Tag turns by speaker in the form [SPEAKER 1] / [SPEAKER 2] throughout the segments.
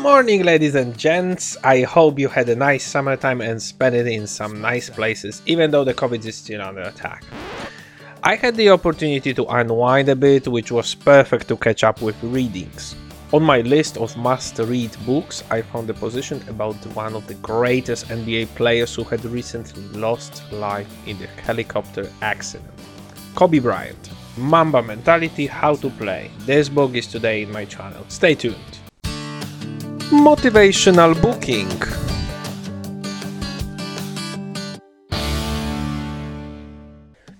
[SPEAKER 1] Good morning, ladies and gents. I hope you had a nice summertime and spent it in some nice places, even though the COVID is still under attack. I had the opportunity to unwind a bit, which was perfect to catch up with readings. On my list of must read books, I found a position about one of the greatest NBA players who had recently lost life in a helicopter accident Kobe Bryant. Mamba Mentality How to Play. This book is today in my channel. Stay tuned. Motivational Booking.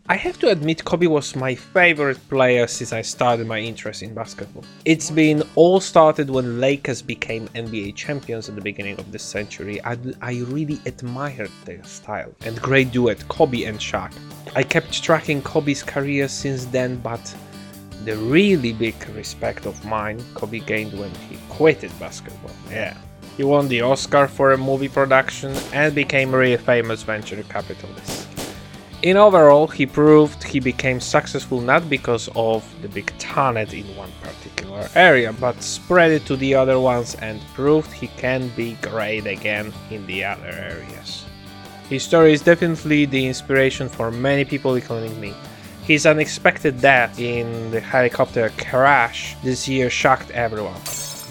[SPEAKER 1] I have to admit, Kobe was my favorite player since I started my interest in basketball. It's been all started when Lakers became NBA champions at the beginning of this century. I, I really admired their style and great duet, Kobe and Shaq. I kept tracking Kobe's career since then, but the really big respect of mine Kobe gained when he quitted basketball. Yeah. He won the Oscar for a movie production and became a really famous venture capitalist. In overall, he proved he became successful not because of the big talent in one particular area, but spread it to the other ones and proved he can be great again in the other areas. His story is definitely the inspiration for many people, including me. His unexpected death in the helicopter crash this year shocked everyone.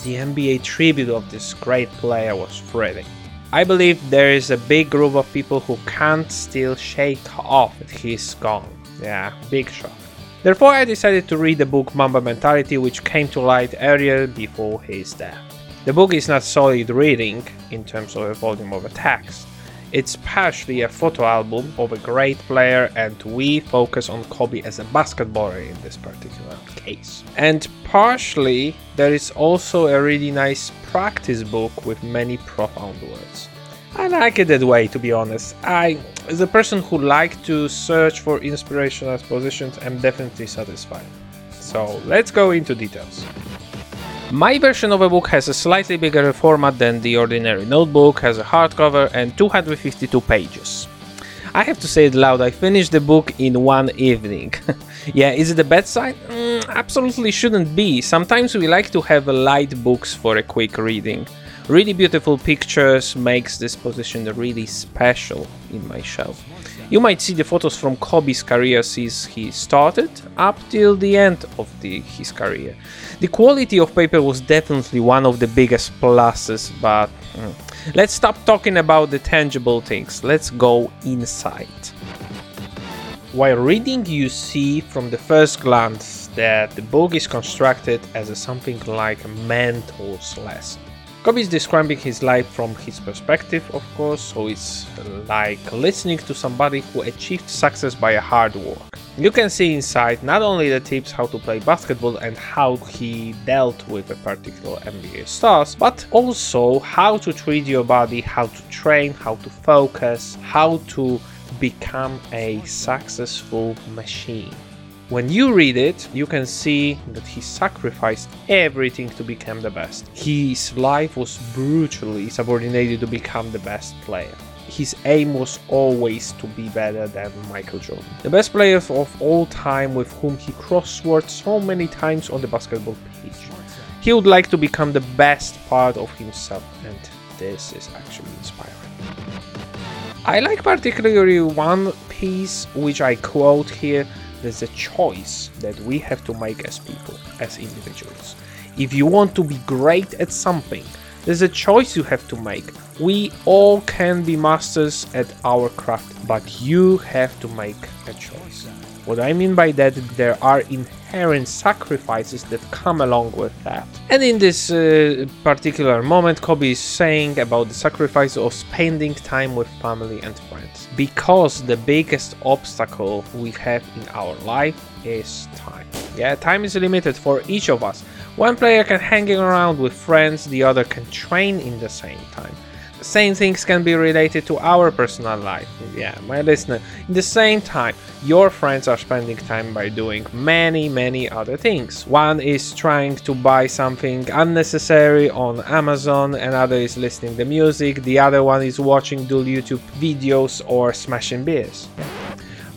[SPEAKER 1] The NBA tribute of this great player was thrilling. I believe there is a big group of people who can't still shake off that he's gone. Yeah, big shock. Therefore, I decided to read the book Mamba Mentality, which came to light earlier before his death. The book is not solid reading in terms of a volume of a text. It's partially a photo album of a great player, and we focus on Kobe as a basketballer in this particular case. And partially, there is also a really nice practice book with many profound words. I like it that way, to be honest. I, as a person who like to search for inspirational positions, am definitely satisfied. So let's go into details. My version of a book has a slightly bigger format than the ordinary notebook, has a hardcover and 252 pages. I have to say it loud, I finished the book in one evening. yeah, is it a bad sign? Mm, absolutely shouldn't be. Sometimes we like to have light books for a quick reading. Really beautiful pictures makes this position really special in my shelf. You might see the photos from Kobe's career since he started up till the end of the, his career. The quality of paper was definitely one of the biggest pluses, but mm, let's stop talking about the tangible things. Let's go inside. While reading, you see from the first glance that the book is constructed as a something like a mentor's lesson. Kobe is describing his life from his perspective, of course, so it's like listening to somebody who achieved success by hard work. You can see inside not only the tips how to play basketball and how he dealt with a particular NBA stars, but also how to treat your body, how to train, how to focus, how to become a successful machine. When you read it, you can see that he sacrificed everything to become the best. His life was brutally subordinated to become the best player. His aim was always to be better than Michael Jordan, the best player of all time with whom he crossed swords so many times on the basketball pitch. He would like to become the best part of himself, and this is actually inspiring. I like particularly one piece which I quote here there's a choice that we have to make as people, as individuals. If you want to be great at something, there's a choice you have to make. We all can be masters at our craft, but you have to make a choice. What I mean by that, there are inherent sacrifices that come along with that. And in this uh, particular moment, Kobe is saying about the sacrifice of spending time with family and friends. Because the biggest obstacle we have in our life is time. Yeah, time is limited for each of us. One player can hang around with friends, the other can train in the same time The same things can be related to our personal life. Yeah, my listener. In the same time, your friends are spending time by doing many, many other things. One is trying to buy something unnecessary on Amazon, another is listening to music, the other one is watching dual YouTube videos or smashing beers.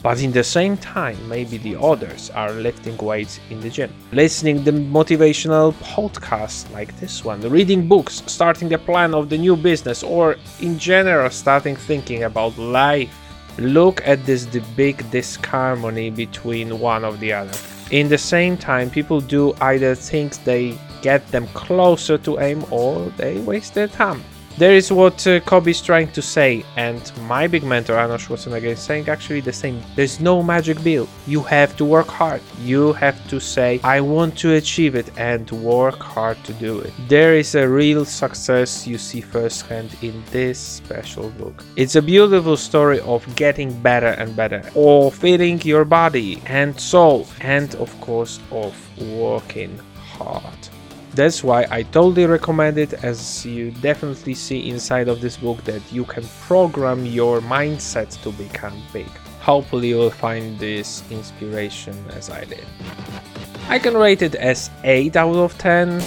[SPEAKER 1] But in the same time, maybe the others are lifting weights in the gym, listening to motivational podcasts like this one, reading books, starting a plan of the new business, or in general starting thinking about life. Look at this the big disharmony between one of the other. In the same time, people do either things they get them closer to aim or they waste their time. There is what uh, is trying to say, and my big mentor Arnold Schwarzenegger is saying actually the same. There's no magic bill. You have to work hard. You have to say, I want to achieve it, and work hard to do it. There is a real success you see firsthand in this special book. It's a beautiful story of getting better and better, of feeding your body and soul, and of course, of working hard. That's why I totally recommend it as you definitely see inside of this book that you can program your mindset to become big. Hopefully you will find this inspiration as I did. I can rate it as 8 out of 10.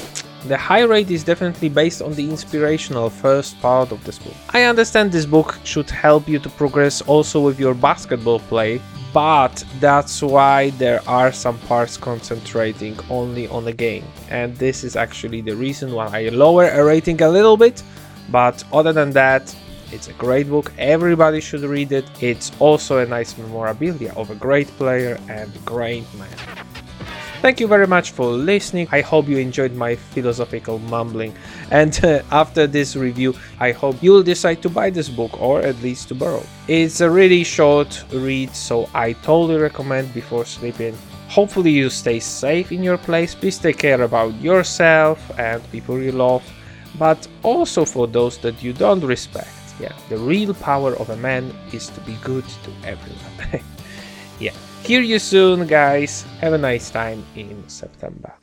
[SPEAKER 1] The high rate is definitely based on the inspirational first part of this book. I understand this book should help you to progress also with your basketball play, but that's why there are some parts concentrating only on the game. And this is actually the reason why I lower a rating a little bit. But other than that it's a great book. Everybody should read it. It's also a nice memorabilia of a great player and great man Thank you very much for listening. I hope you enjoyed my philosophical mumbling. And uh, after this review, I hope you'll decide to buy this book or at least to borrow. It's a really short read, so I totally recommend before sleeping. Hopefully, you stay safe in your place. Please take care about yourself and people you love, but also for those that you don't respect. Yeah, the real power of a man is to be good to everyone. yeah. Hear you soon, guys. Have a nice time in September.